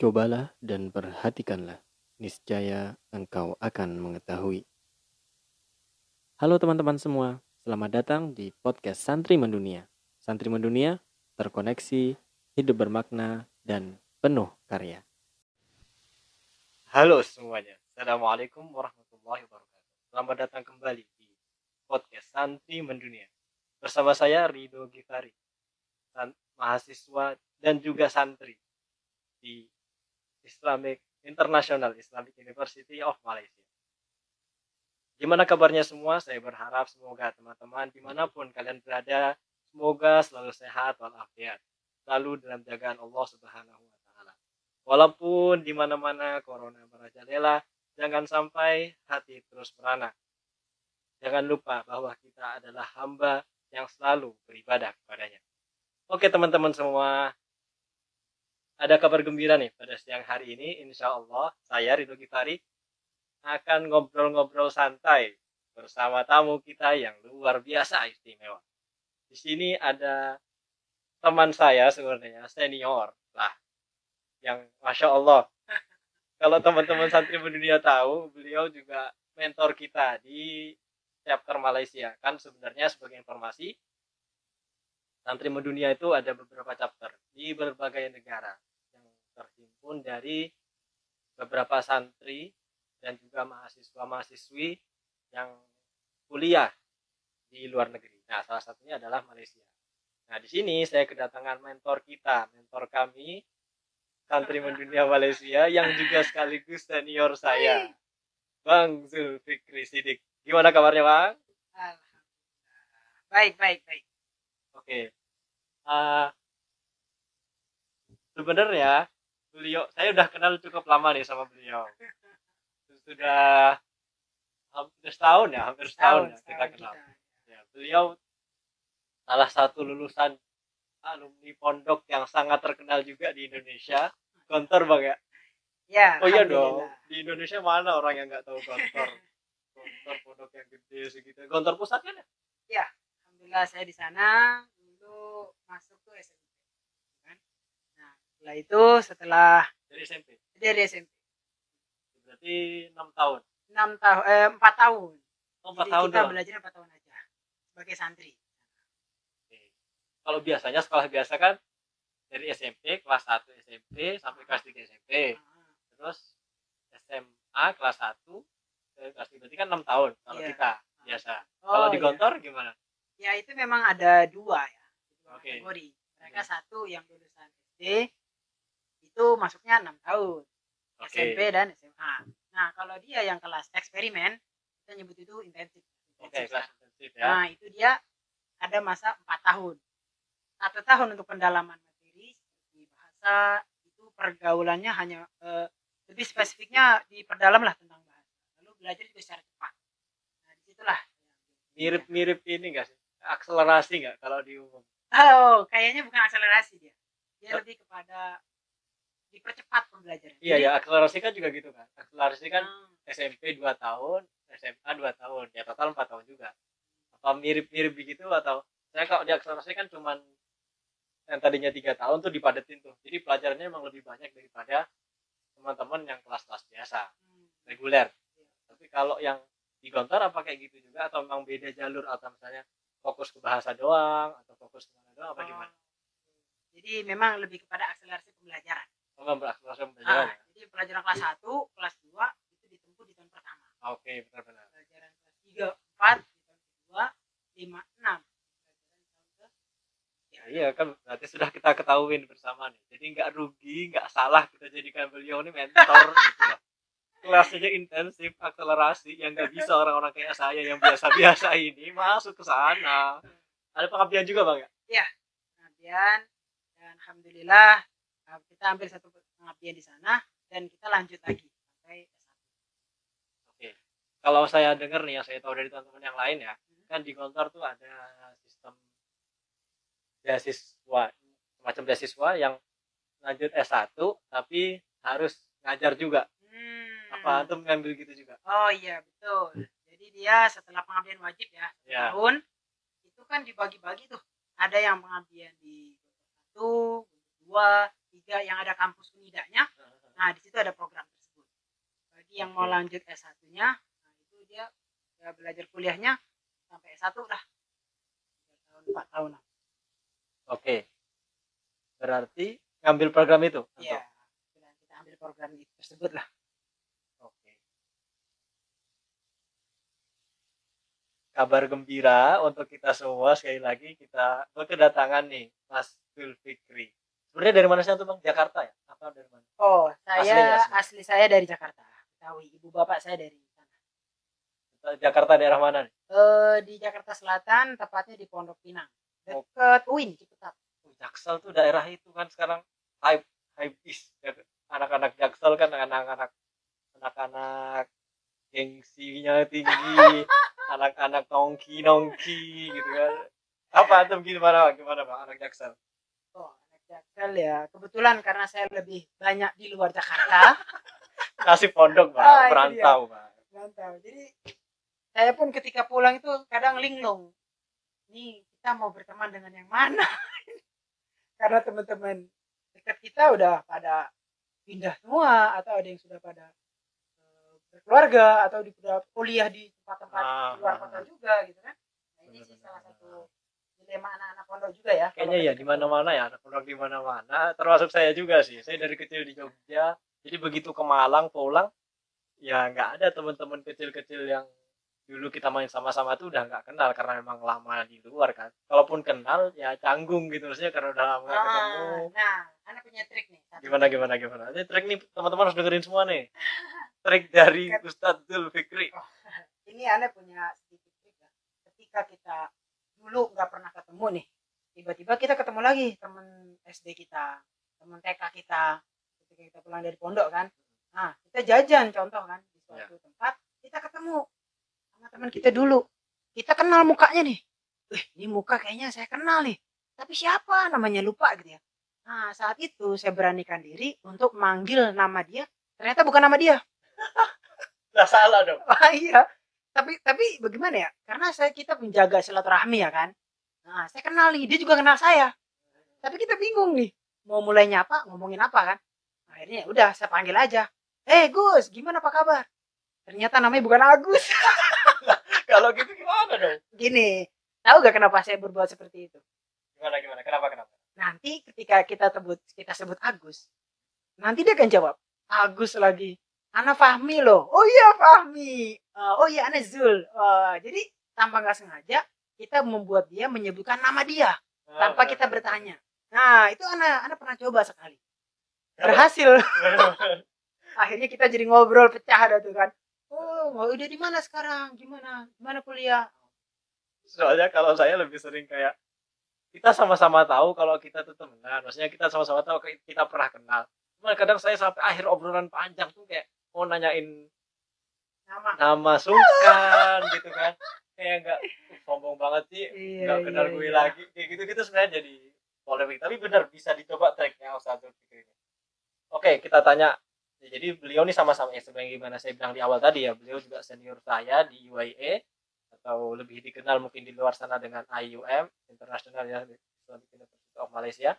Cobalah dan perhatikanlah, niscaya engkau akan mengetahui. Halo teman-teman semua, selamat datang di podcast Santri Mendunia. Santri Mendunia, terkoneksi, hidup bermakna, dan penuh karya. Halo semuanya, Assalamualaikum warahmatullahi wabarakatuh. Selamat datang kembali di podcast Santri Mendunia. Bersama saya Rido Gifari, mahasiswa dan juga santri di Islamic International Islamic University of Malaysia. Gimana kabarnya semua? Saya berharap semoga teman-teman di mana pun kalian berada, semoga selalu sehat walafiat, selalu dalam jagaan Allah Subhanahu Wa Taala. Walaupun di mana-mana corona merajalela, jangan sampai hati terus merana. Jangan lupa bahwa kita adalah hamba yang selalu beribadah kepadanya. Oke teman-teman semua, ada kabar gembira nih pada siang hari ini. Insya Allah saya Ridho Gifari akan ngobrol-ngobrol santai bersama tamu kita yang luar biasa istimewa. Di sini ada teman saya sebenarnya senior lah yang masya Allah kalau teman-teman santri dunia tahu beliau juga mentor kita di chapter Malaysia kan sebenarnya sebagai informasi santri mendunia itu ada beberapa chapter di berbagai negara terhimpun dari beberapa santri dan juga mahasiswa-mahasiswi yang kuliah di luar negeri. Nah, salah satunya adalah Malaysia. Nah, di sini saya kedatangan mentor kita, mentor kami, santri mendunia Malaysia yang juga sekaligus senior saya, Bang Zulfikri Sidik. Gimana kabarnya, Bang? Baik, baik, baik. Oke. Uh, sebenarnya beliau saya udah kenal cukup lama nih sama beliau. Sudah hampir setahun ya hampir setahun, setahun ya kita kenal. kita. ya beliau salah satu lulusan alumni pondok yang sangat terkenal juga di Indonesia. Gontor bang ya? Ya oh iya dong di Indonesia mana orang yang nggak tahu Gontor Gontor pondok yang gede segitu. Gontor pusat kan ya? Ya alhamdulillah saya di sana. Dulu masuk tuh SMP setelah itu setelah dari SMP dari SMP berarti enam tahun? Enam tahun eh, empat tahun. Oh, empat tahun kita belajar empat tahun aja sebagai santri. Oke. kalau biasanya sekolah biasa kan dari SMP kelas 1 SMP sampai kelas 3 SMP ah. terus SMA kelas 1 kelas 3 berarti kan enam tahun kalau yeah. kita biasa. Oh, kalau di Gontor iya. gimana? Ya itu memang ada dua ya dua okay. kategori. Mereka satu yang lulusan SD itu masuknya enam tahun okay. SMP dan SMA nah kalau dia yang kelas eksperimen kita nyebut itu intensif. Okay, ya. nah itu dia ada masa empat tahun. Satu tahun untuk pendalaman materi seperti bahasa itu pergaulannya hanya eh, lebih spesifiknya diperdalam lah tentang bahasa. Lalu belajar itu secara cepat. Nah di situlah mirip-mirip ini enggak sih? Akselerasi enggak kalau di umum? Oh kayaknya bukan akselerasi dia. Dia lebih kepada dipercepat pembelajaran. Iya ya, akselerasi kan juga gitu kan. Akselerasi kan hmm. SMP 2 tahun, SMA 2 tahun, ya total 4 tahun juga. Apa mirip-mirip begitu atau saya kalau di akselerasi kan cuman yang tadinya tiga tahun tuh dipadetin tuh. Jadi pelajarannya emang lebih banyak daripada teman-teman yang kelas-kelas biasa, hmm. reguler. Ya. Tapi kalau yang di Gontor apa kayak gitu juga atau memang beda jalur atau misalnya fokus ke bahasa doang atau fokus ke mana doang apa oh. gimana? Jadi memang lebih kepada akselerasi pembelajaran Oh, pembelajaran. Nah, jadi pelajaran kelas 1, kelas 2 itu ditempuh di tahun pertama. Oke, okay, benar-benar. Pelajaran kelas 3, 4 di tahun kedua, 5, 6 Ya, iya kan berarti sudah kita ketahuin bersama nih. Jadi nggak rugi, nggak salah kita jadikan beliau ini mentor gitu lah. Kelasnya intensif, akselerasi yang nggak bisa orang-orang kayak saya yang biasa-biasa ini masuk ke sana. Ada pengabdian juga bang ya? Iya, pengabdian dan alhamdulillah kita ambil satu pengabdian di sana dan kita lanjut lagi sampai S1. Oke. Kalau saya dengar nih yang saya tahu dari teman-teman yang lain ya, hmm. kan di kantor tuh ada sistem beasiswa, semacam beasiswa yang lanjut S1 tapi harus ngajar juga. Hmm. Apa antum ngambil gitu juga? Oh iya, betul. Jadi dia setelah pengabdian wajib ya, ya. tahun itu kan dibagi-bagi tuh. Ada yang pengabdian di satu, dua, tiga yang ada kampus unidanya Nah, di situ ada program tersebut. Bagi yang mau lanjut S1-nya, nah itu dia ya belajar kuliahnya sampai S1 lah. Tiga tahun, 4 tahun. lah. Oke. Berarti ngambil program itu? Iya. Kita ambil program itu tersebut lah. Oke. Kabar gembira untuk kita semua sekali lagi kita berkedatangan nih Mas Zulfikri. Sebenarnya dari mana sih tuh Bang? Jakarta ya? Apa dari mana? Oh, Asli, saya asli. asli, saya dari Jakarta. Betawi. Ibu bapak saya dari sana. Jakarta daerah mana nih? Eh di Jakarta Selatan, tepatnya di Pondok Pinang. Oh. Dekat UIN, Ciputat. Oh, Jaksel tuh daerah itu kan sekarang hype hype is anak-anak Jaksel kan anak-anak anak-anak gengsinya tinggi anak-anak nongki nongki gitu kan apa tuh gimana gimana bang anak Jaksel Oh, Jaksel ya. Kebetulan karena saya lebih banyak di luar Jakarta. nasib pondok bang Ah, perantau bang Mantap. Jadi saya pun ketika pulang itu kadang linglung. Nih kita mau berteman dengan yang mana? Karena teman-teman dekat kita udah pada pindah semua atau ada yang sudah pada eh, berkeluarga atau di kuliah di tempat-tempat Ah, luar ah, kota ah. juga gitu kan. Nah, ini sih salah satu dilema anak-anak pondok juga ya. kayaknya ya di mana-mana ya anak pondok di mana-mana termasuk saya juga sih saya dari kecil di Jogja jadi begitu ke Malang pulang ya nggak ada teman-teman kecil-kecil yang dulu kita main sama-sama tuh udah nggak kenal karena memang lama di luar kan kalaupun kenal ya canggung gitu maksudnya karena udah lama nggak ketemu Ah, nah, anak punya trik nih. satu gimana trik. gimana gimana ini trik nih teman-teman harus dengerin semua nih trik dari Ustadz Zulfikri ini aneh punya sedikit trik ya. Ketika kita dulu nggak pernah ketemu nih, tiba-tiba kita ketemu lagi temen SD kita, temen TK kita, ketika kita pulang dari pondok kan. Nah, kita jajan contoh kan di suatu tempat, kita ketemu sama teman kita dulu. Kita kenal mukanya nih. Wih, ini muka kayaknya saya kenal nih. Tapi siapa namanya lupa gitu ya. Nah, saat itu saya beranikan diri untuk manggil nama dia. Ternyata bukan nama dia. nggak salah dong Ah iya. Tapi tapi bagaimana ya? Karena saya kita menjaga silaturahmi ya kan. Nah, saya kenal nih, dia juga kenal saya. Tapi kita bingung nih, mau mulai nyapa, ngomongin apa kan? Akhirnya ya udah saya panggil aja. Eh Gus, gimana apa kabar? Ternyata namanya bukan Agus. kalau gitu gimana dong Gini, tahu gak kenapa saya berbuat seperti itu? gimana gimana kenapa kenapa Nanti ketika kita sebut kita sebut Agus, nanti dia akan jawab Agus lagi. Ana Fahmi loh. Oh iya Fahmi. Eh, oh iya Ana Zul. Eh, jadi tanpa nggak sengaja kita membuat dia menyebutkan nama dia tanpa kita bertanya. Nah itu Ana Ana pernah coba sekali. Berhasil. Akhirnya kita jadi ngobrol pecah ada tuh kan. Oh, udah di mana sekarang? Gimana? Gimana kuliah? soalnya kalau saya lebih sering kayak kita sama-sama tahu kalau kita tuh temenan maksudnya kita sama-sama tahu kita pernah kenal cuma kadang saya sampai akhir obrolan panjang tuh kayak mau nanyain Nama. nama sungkan gitu kan kayak nggak "Uh, sombong banget sih Iya, nggak kenal iya, gue iya. lagi kayak gitu gitu sebenarnya jadi polemik tapi benar bisa dicoba treknya Ustaz Zulfikri ini oke kita tanya Ya, jadi beliau nih sama-sama ya sebenarnya gimana saya bilang di awal tadi ya beliau juga senior saya di UIA atau lebih dikenal mungkin di luar sana dengan IUM International ya Islamic University of Malaysia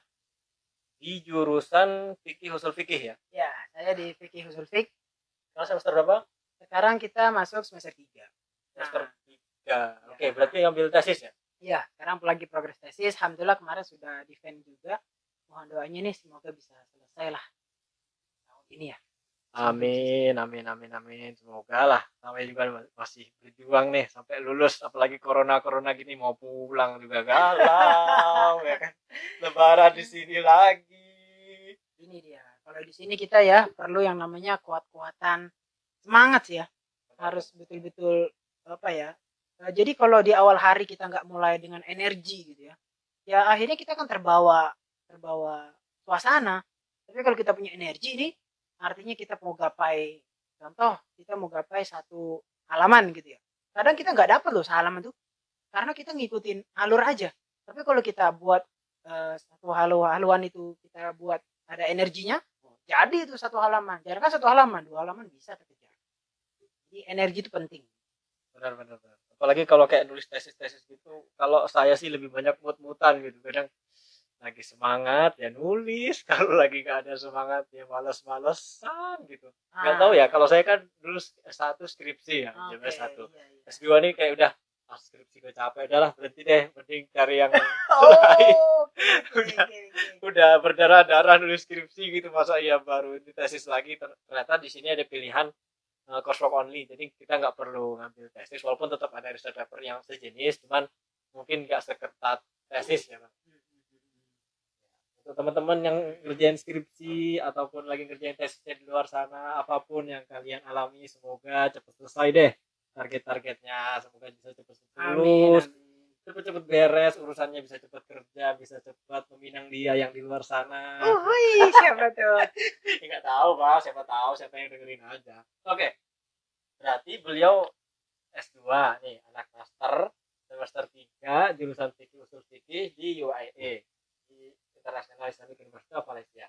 di jurusan fikih usul fikih ya Ya, saya di Fikih Husul Fik. Sekarang semester berapa Sekarang kita masuk semester 3. semester Nah. tiga oke berarti ngambil tesis ya Iya, sekarang lagi progres tesis. Alhamdulillah kemarin sudah defend juga. Mohon doanya nih semoga bisa selesai lah tahun ini ya. Amin, amin, amin, amin. Semoga lah. Sampai juga masih berjuang nih sampai lulus. Apalagi corona corona gini mau pulang juga galau, ya kan. Lebaran di sini lagi. Ini dia. Kalau di sini kita ya perlu yang namanya kuat-kuatan semangat ya. Harus betul-betul apa ya? eh, Jadi kalau di awal hari kita nggak mulai dengan energi gitu ya, ya akhirnya kita kan terbawa terbawa suasana. Tapi kalau kita punya energi nih, artinya kita mau gapai contoh kita mau gapai satu halaman gitu ya. Kadang kita nggak dapat loh sehalaman tuh, karena kita ngikutin alur aja. Tapi kalau kita buat eh, satu halu haluan itu kita buat ada energinya, jadi itu satu halaman. Jangan kan satu halaman, dua halaman bisa terkejar. Jadi energi itu penting. Benar, benar, benar. Apalagi kalau kayak nulis tesis-tesis gitu, kalau saya sih lebih banyak mut-mutan gitu. Kadang lagi semangat ya nulis kalau lagi gak ada semangat ya males-malesan gitu nggak tahu ya kalau saya kan dulu S1 skripsi ya Ah, oke, S1 iya, iya. S2 nih kayak udah ah, skripsi gue capek udah lah berhenti deh mending cari yang Oh, oke, Udah. oke. udah berdarah-darah nulis skripsi gitu masa iya baru di tesis lagi Ter- ternyata di sini ada pilihan uh, coursework only jadi kita nggak perlu ngambil tesis walaupun tetap ada research paper yang sejenis cuman mungkin nggak seketat tesis ya Bang. untuk teman-teman yang ngerjain skripsi ataupun lagi ngerjain tesisnya di luar sana apa pun yang kalian alami semoga cepat selesai deh target-targetnya. Semoga bisa cepat lulus amin. cepet-cepet beres urusannya bisa cepat kerja bisa cepat meminang dia yang di luar sana. Oh, wih, siapa tuh? Nggak tahu pak siapa tahu siapa yang dengerin aja. Oke. Berarti beliau S2 nih anak master semester 3 jurusan fikih usul fikih di UIA di International Islamic University of Malaysia.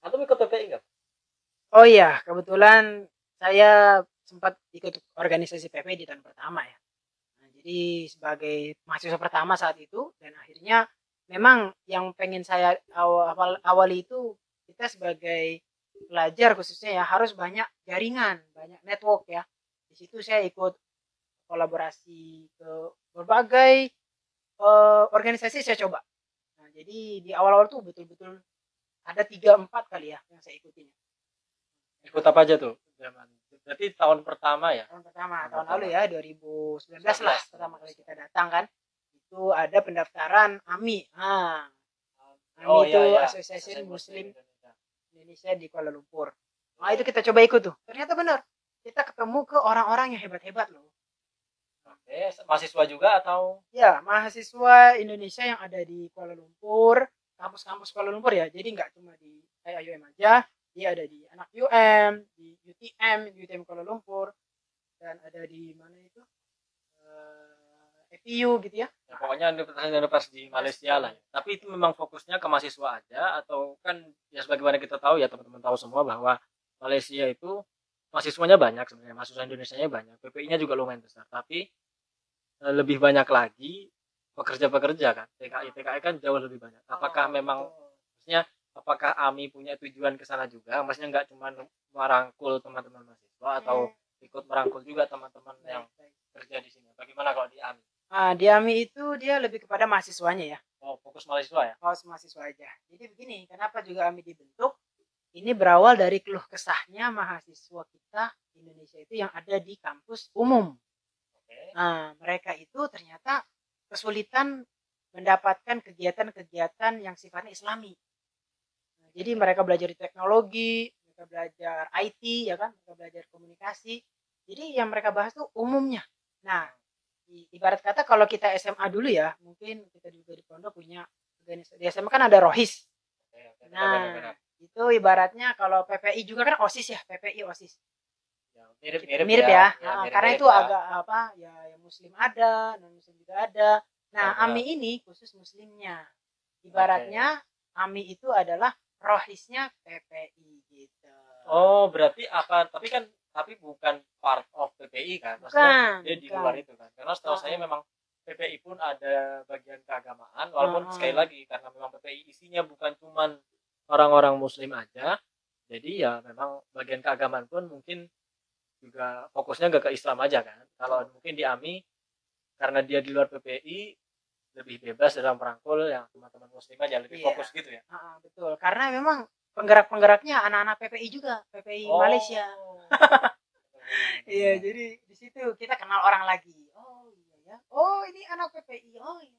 Atau ikut PPI nggak? Oh iya, kebetulan saya sempat ikut organisasi PP di tahun pertama ya. Nah, jadi sebagai mahasiswa pertama saat itu dan akhirnya memang yang pengen saya awal, awal awali itu kita sebagai pelajar khususnya ya harus banyak jaringan, banyak network ya. Di situ saya ikut kolaborasi ke berbagai eh, organisasi saya coba. Nah, jadi di awal-awal tuh betul-betul ada tiga empat kali ya yang saya ikutin. ikut apa aja tuh zaman berarti tahun pertama ya? Tahun pertama Tahun tahun lalu ya 2019 lah 19. pertama kali kita datang kan. Itu ada pendaftaran AMI ah AMI Oh, itu iya, iya. Association Muslim Indonesia. Indonesia di Kuala Lumpur. Nah itu kita coba ikut tuh. Ternyata benar. Kita ketemu ke orang-orang yang hebat-hebat loh. Oke mahasiswa juga atau? Ya mahasiswa Indonesia yang ada di Kuala Lumpur kampus-kampus Kuala Lumpur ya. Jadi nggak cuma di IUM aja dia ada di anak UM di UTM UTM Kuala Lumpur dan ada di mana itu eh EPU gitu ya Ya, pokoknya universitas di Malaysia lah ya. Tapi itu memang fokusnya ke mahasiswa aja atau kan ya sebagaimana kita tahu ya teman-teman tahu semua bahwa Malaysia itu mahasiswanya banyak sebenarnya, mahasiswa Indonesia-nya banyak, PPI-nya juga lumayan besar. Tapi eh, lebih banyak lagi pekerja-pekerja kan. TKI TKI kan jauh lebih banyak. Apakah Oh, memang maksudnya apakah AMI punya tujuan ke sana juga? Maksudnya nggak cuma merangkul teman-teman mahasiswa atau Hmm, ikut merangkul juga teman-teman yang baik, kerja di sini. Bagaimana kalau di AMI? Ah, di AMI itu dia lebih kepada mahasiswanya ya Oh, fokus mahasiswa ya? kaos mahasiswa aja jadi begini kenapa juga AMI dibentuk ini berawal dari keluh kesahnya mahasiswa kita Indonesia itu yang ada di kampus umum Oke. Nah, mereka itu ternyata kesulitan mendapatkan kegiatan-kegiatan yang sifatnya islami. Jadi mereka belajar di teknologi, mereka belajar IT, ya kan, mereka belajar komunikasi. Jadi yang mereka bahas tuh umumnya. Nah, ibarat kata kalau kita SMA dulu ya, mungkin kita juga di pondok punya organisasi. Di SMA kan ada rohis. Nah, itu ibaratnya kalau PPI juga kan OSIS ya, PPI OSIS. Ya, mirip-mirip mirip ya. ya, Ya, Nah, mirip-mirip karena itu ya. agak apa ya yang muslim ada non muslim juga ada nah Ya, ami ini khusus muslimnya ibaratnya ami itu adalah rohisnya PPI gitu Oh, berarti akan tapi kan tapi bukan part of PPI kan? Maksudnya bukan dia di luar itu kan. Karena setahu Ah. saya memang PPI pun ada bagian keagamaan walaupun Ah. sekali lagi karena memang PPI isinya bukan cuman orang-orang muslim aja. Jadi ya memang bagian keagamaan pun mungkin juga fokusnya gak ke Islam aja kan. Kalau mungkin di AMI karena dia di luar PPI lebih bebas dalam merangkul yang teman-teman muslim aja lebih Iya. fokus gitu ya. Ah, betul karena memang penggerak-penggeraknya anak-anak PPI juga PPI Oh. Malaysia iya jadi di situ kita kenal orang lagi oh iya ya oh ini anak PPI oh iya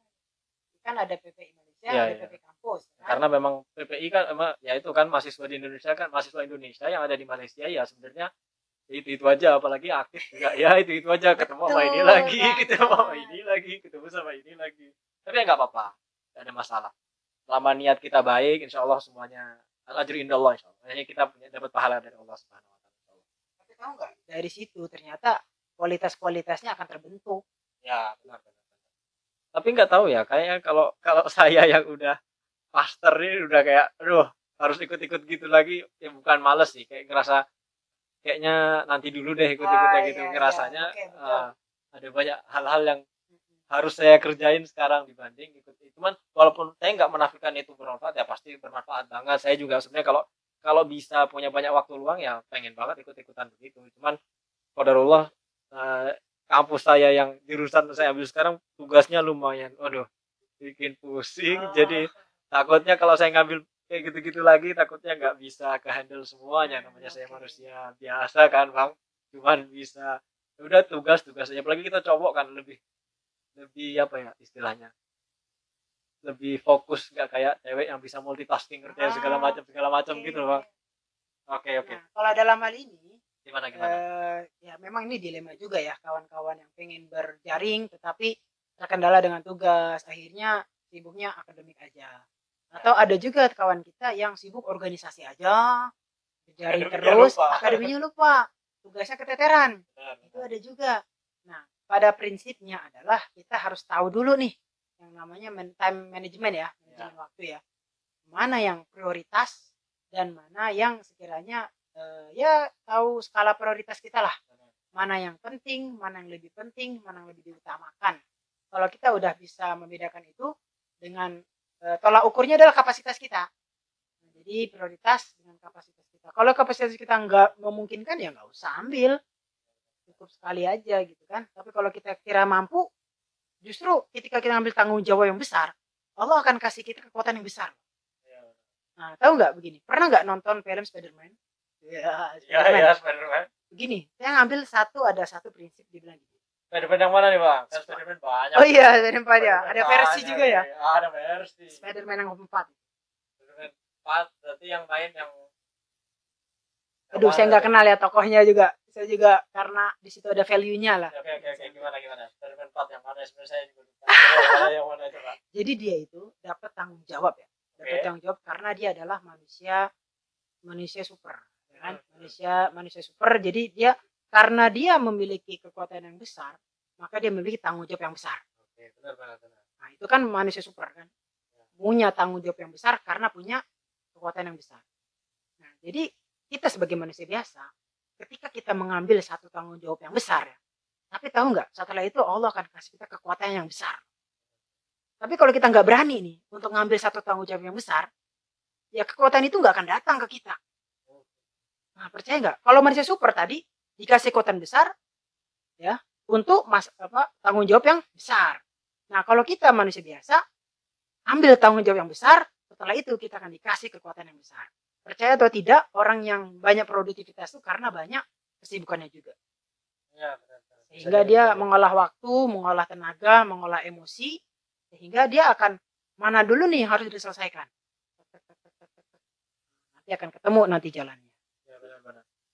kan ada PPI Malaysia Iya, ada iya. PPI kampus kan? karena memang PPI kan emang ya itu kan mahasiswa di Indonesia kan mahasiswa Indonesia yang ada di Malaysia ya sebenarnya itu itu aja apalagi aktif juga. Ya itu itu aja. Ketemu sama ini lagi banget. ketemu sama ini lagi ketemu sama ini lagi. Tapi ya nggak apa-apa nggak ada masalah. Selama niat kita baik insya Allah semuanya al ajri indah Allah insya Allah. Makanya kita punya dapat pahala dari Allah subhanahu wa taala tapi tahu nggak? Dari situ ternyata kualitas-kualitasnya akan terbentuk. Ya benar benar, benar. tapi nggak tahu ya kayaknya kalau kalau saya yang udah master ini udah kayak aduh harus ikut-ikut gitu lagi ya bukan males sih kayak ngerasa kayaknya nanti dulu deh ikut-ikutnya Ah, gitu. iya, ngerasanya eh, ada banyak hal-hal yang harus saya kerjain sekarang dibanding ikut. Cuman walaupun saya nggak menafikan itu bermanfaat ya pasti bermanfaat banget. Saya juga sebenarnya kalau kalau bisa punya banyak waktu luang ya pengen banget ikut-ikutan begitu. Cuman kodarullah eh, kampus saya yang jurusan saya ambil sekarang tugasnya lumayan. Waduh bikin pusing. Oh. jadi takutnya kalau saya ngambil kayak gitu-gitu lagi takutnya nggak bisa ke handle semuanya namanya saya Oke. manusia biasa kan bang? Cuman bisa ya udah tugas tugas aja. Apalagi kita cowok kan lebih lebih apa ya istilahnya? Lebih fokus nggak kayak cewek yang bisa multitasking segala Ah, macam segala macam Oke, gitu loh bang. Oke. oke oke. Nah, kalau dalam hal ini gimana gimana? eh, ya memang ini dilema juga ya kawan-kawan yang pengen berjaring tetapi terkendala dengan tugas. Akhirnya sibuknya akademik aja atau ada juga kawan kita yang sibuk organisasi aja Akademiknya terus lupa. akademinya lupa tugasnya keteteran. Benar, itu ada juga. Nah pada prinsipnya adalah kita harus tahu dulu nih yang namanya man- time management ya manajemen waktu ya. Mana yang prioritas dan mana yang sekiranya eh, ya tahu skala prioritas kita lah. Mana yang penting mana yang lebih penting mana yang lebih diutamakan. Kalau kita udah bisa membedakan itu dengan tolak ukurnya adalah kapasitas kita. Nah, jadi prioritas dengan kapasitas kita. Kalau kapasitas kita nggak memungkinkan ya nggak usah ambil. Cukup sekali aja gitu kan. Tapi kalau kita kira mampu justru ketika kita ambil tanggung jawab yang besar Allah akan kasih kita kekuatan yang besar. Iya, nah tahu nggak begini? Pernah nggak nonton film Spiderman? Ya ya Spiderman. ya Spiderman. Begini saya ngambil satu ada satu prinsip dibilang gitu Spiderman yang mana nih bang? Kan Spiderman banyak. Oh iya Spiderman ya. Spiderman ada versi banyak, juga ya? Iya, ada versi. Spiderman yang keempat. Spiderman 4 berarti yang main yang aduh yang saya nggak kenal ya tokohnya juga. Saya juga karena di situ ada value-nya lah. Oke oke oke. Gimana gimana? Spiderman 4 yang mana? Sebenarnya saya juga lupa. Yang mana yang mana coba jadi dia itu dapat tanggung jawab ya. Dapat Oke. tanggung jawab karena dia adalah manusia manusia super ya kan? Hmm. manusia manusia super. Jadi dia karena dia memiliki kekuatan yang besar maka dia memiliki tanggung jawab yang besar. Oke benar benar benar. Nah itu kan manusia super kan? Punya tanggung jawab yang besar karena punya kekuatan yang besar. Nah jadi kita sebagai manusia biasa ketika kita mengambil satu tanggung jawab yang besar ya tapi tahu nggak setelah itu Allah akan kasih kita kekuatan yang besar. Tapi kalau kita nggak berani nih untuk ngambil satu tanggung jawab yang besar ya kekuatan itu nggak akan datang ke kita. Nah percaya nggak? Kalau manusia super tadi dikasih kekuatan besar ya untuk mas apa tanggung jawab yang besar. Nah kalau kita manusia biasa ambil tanggung jawab yang besar setelah itu kita akan dikasih kekuatan yang besar. Percaya atau tidak orang yang banyak produktivitas itu karena banyak kesibukannya juga. Ya benar benar. Bisa sehingga dia mengolah waktu mengolah tenaga mengolah emosi sehingga dia akan mana dulu nih harus diselesaikan? Nanti akan ketemu nanti jalannya. ya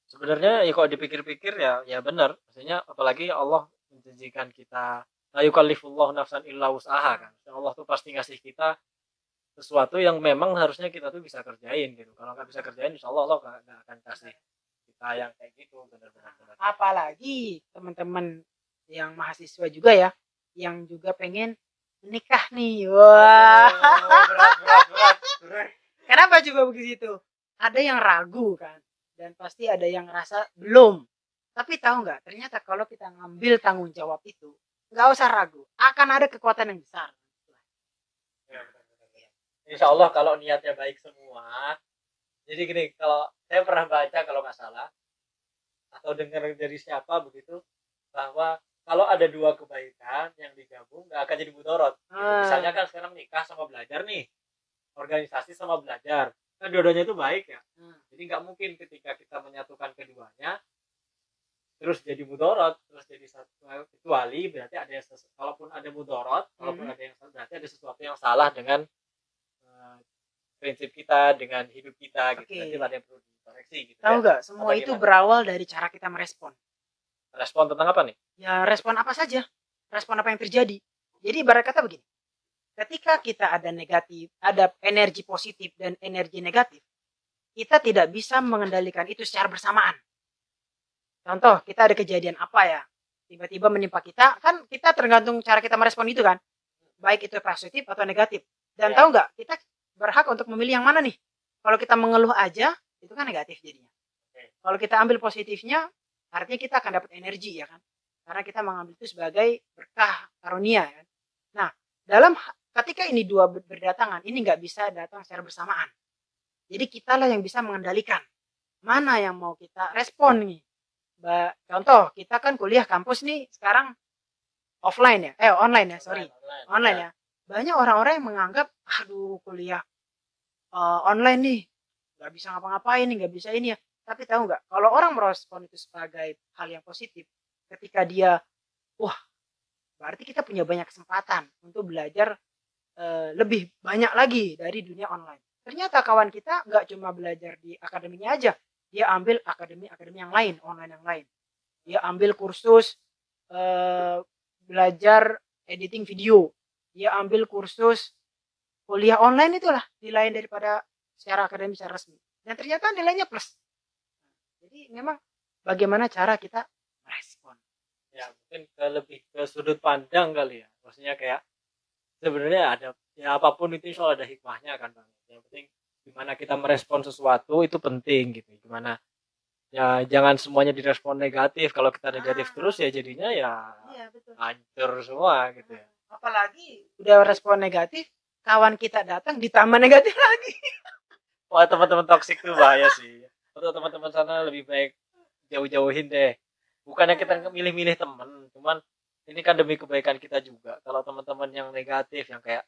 sebenarnya ya kalau dipikir-pikir ya ya benar. Maksudnya apalagi Allah menjanjikan kita la yukallifullahu nafsan illa usaha kan. Allah tuh pasti ngasih kita sesuatu yang memang harusnya kita tuh bisa kerjain gitu. Kalau nggak bisa kerjain insya Allah Allah nggak akan kasih kita yang kayak gitu benar-benar benar. apalagi teman-teman yang mahasiswa juga ya yang juga pengen menikah nih. Wah. Aduh, berat berat berat. Berat. kenapa juga begitu? Ada yang ragu kan dan pasti ada yang rasa belum tapi tahu nggak ternyata kalau kita ngambil tanggung jawab itu nggak usah ragu akan ada kekuatan yang besar Ya, benar, benar, benar. Insya Allah kalau niatnya baik semua. Jadi gini, kalau saya pernah baca kalau nggak salah atau dengar dari siapa begitu bahwa kalau ada dua kebaikan yang digabung nggak akan jadi mudorot. Gitu. Ah. Misalnya kan sekarang nikah sama belajar nih, organisasi sama belajar, kan dua-duanya itu baik ya. Hmm. Jadi nggak mungkin ketika kita menyatukan keduanya terus jadi mudorot terus jadi satu kecuali berarti ada yang kalaupun ada mudorot kalaupun Mhm. ada yang berarti ada sesuatu yang salah dengan eh, prinsip kita dengan hidup kita gitu Oke. berarti ada yang perlu dikoreksi gitu tahu ya. nggak semua Apa itu gimana? berawal dari cara kita merespon respon tentang apa nih ya respon apa saja respon apa yang terjadi jadi ibarat kata begini ketika kita ada negatif ada energi positif dan energi negatif kita tidak bisa mengendalikan itu secara bersamaan. Contoh kita ada kejadian apa ya? Tiba-tiba menimpa kita kan kita tergantung cara kita merespon itu kan? Baik itu positif atau negatif. Dan Ya. tahu nggak kita berhak untuk memilih yang mana nih? Kalau kita mengeluh aja itu kan negatif jadinya. Oke. kalau kita ambil positifnya artinya kita akan dapat energi ya kan? Karena kita mengambil itu sebagai berkah karunia kan. Nah, dalam ketika ini dua berdatangan, ini nggak bisa datang secara bersamaan. Jadi kitalah yang bisa mengendalikan mana yang mau kita respon nih. Contoh, kita kan kuliah kampus nih sekarang offline ya, eh online ya, sorry, online, online, online ya. Banyak orang-orang yang menganggap, aduh kuliah uh, online nih, nggak bisa ngapa-ngapain nih, nggak bisa ini ya. Tapi tahu nggak, kalau orang merespon itu sebagai hal yang positif, ketika dia, wah, berarti kita punya banyak kesempatan untuk belajar uh, lebih banyak lagi dari dunia online. Ternyata kawan kita nggak cuma belajar di akademinya aja, dia ambil akademi-akademi yang lain, online yang lain. Dia ambil kursus uh, belajar editing video. Dia ambil kursus kuliah online itulah nilai daripada secara akademis secara resmi. Dan ternyata nilainya plus. Jadi memang bagaimana cara kita merespon. Ya mungkin ke lebih ke sudut pandang kali ya. Maksudnya kayak sebenarnya ada ya apa pun itu soal ada hikmahnya kan bang. Yang penting gimana kita merespon sesuatu itu penting gitu. Gimana ya jangan semuanya direspon negatif. Kalau kita negatif ah. terus ya jadinya ya iya, betul. hancur semua gitu ya. Apalagi udah respon negatif kawan kita datang ditambah negatif lagi. Wah teman-teman toksik tuh bahaya sih. Untuk teman-teman sana lebih baik jauh-jauhin deh. Bukannya kita milih-milih teman cuman ini kan demi kebaikan kita juga. Kalau teman-teman yang negatif yang kayak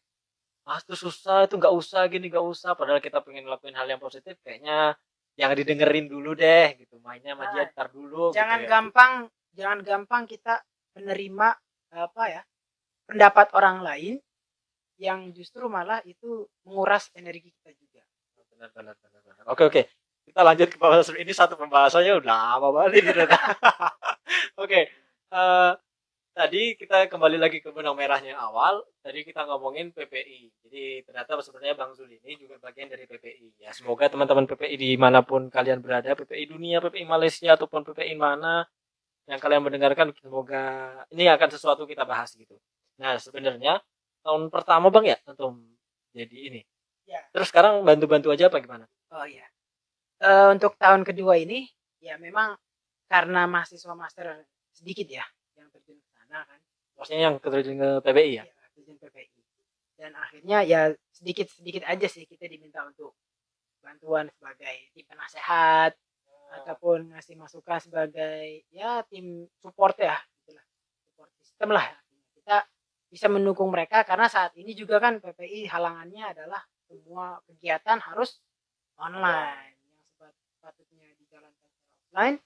ah itu susah itu nggak usah gini nggak usah. Padahal kita pengen ngelakuin hal yang positif kayaknya yang didengerin dulu deh gitu. Mainnya sama dia nah, ntar dulu gitu jangan gitu ya. gampang jangan gampang kita menerima apa ya pendapat orang lain yang justru malah itu menguras energi kita juga. Benar benar benar, benar. oke oke. Kita lanjut ke pembahasan ini. Satu pembahasannya udah lama banget ini oke uh, tadi kita kembali lagi ke benang merahnya awal tadi kita ngomongin PPI jadi ternyata sebenarnya Bang Zul ini juga bagian dari PPI ya semoga teman-teman PPI di mana pun kalian berada PPI dunia PPI Malaysia ataupun PPI mana yang kalian mendengarkan semoga ini akan sesuatu kita bahas gitu. Nah sebenarnya tahun pertama Bang ya tentu jadi ini. Ya. terus sekarang bantu-bantu aja apa gimana? Oh iya. Uh, untuk tahun kedua ini ya memang karena mahasiswa master sedikit ya sana kan maksudnya yang terjun ke PBI ya, ya terjun PBI dan akhirnya ya sedikit sedikit aja sih kita diminta untuk bantuan sebagai tim penasehat oh. ataupun ngasih masukan sebagai ya tim support ya itulah support system lah. Kita bisa mendukung mereka karena saat ini juga kan PPI halangannya adalah semua kegiatan harus online. Yang sepatutnya dijalankan online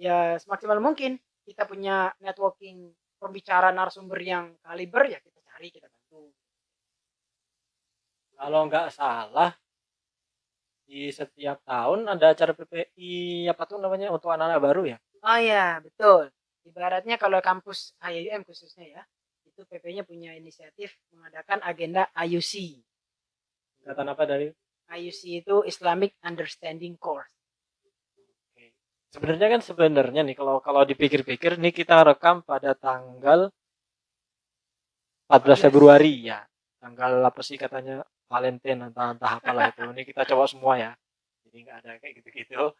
ya semaksimal mungkin kita punya networking pembicara narasumber yang kaliber ya kita cari kita bantu. Kalau nggak salah di setiap tahun ada acara PPI apa tuh namanya untuk anak-anak baru ya? Oh ya betul. Ibaratnya kalau kampus IUM khususnya ya itu PP-nya punya inisiatif mengadakan agenda IUC Kata apa dari? IUC itu Islamic Understanding Course Sebenarnya kan sebenarnya nih kalau kalau dipikir-pikir nih kita rekam pada tanggal 14 Februari ya. Tanggal apa sih katanya Valentine entah entah apalah itu. Ini kita coba semua ya. Jadi nggak ada kayak gitu-gitu.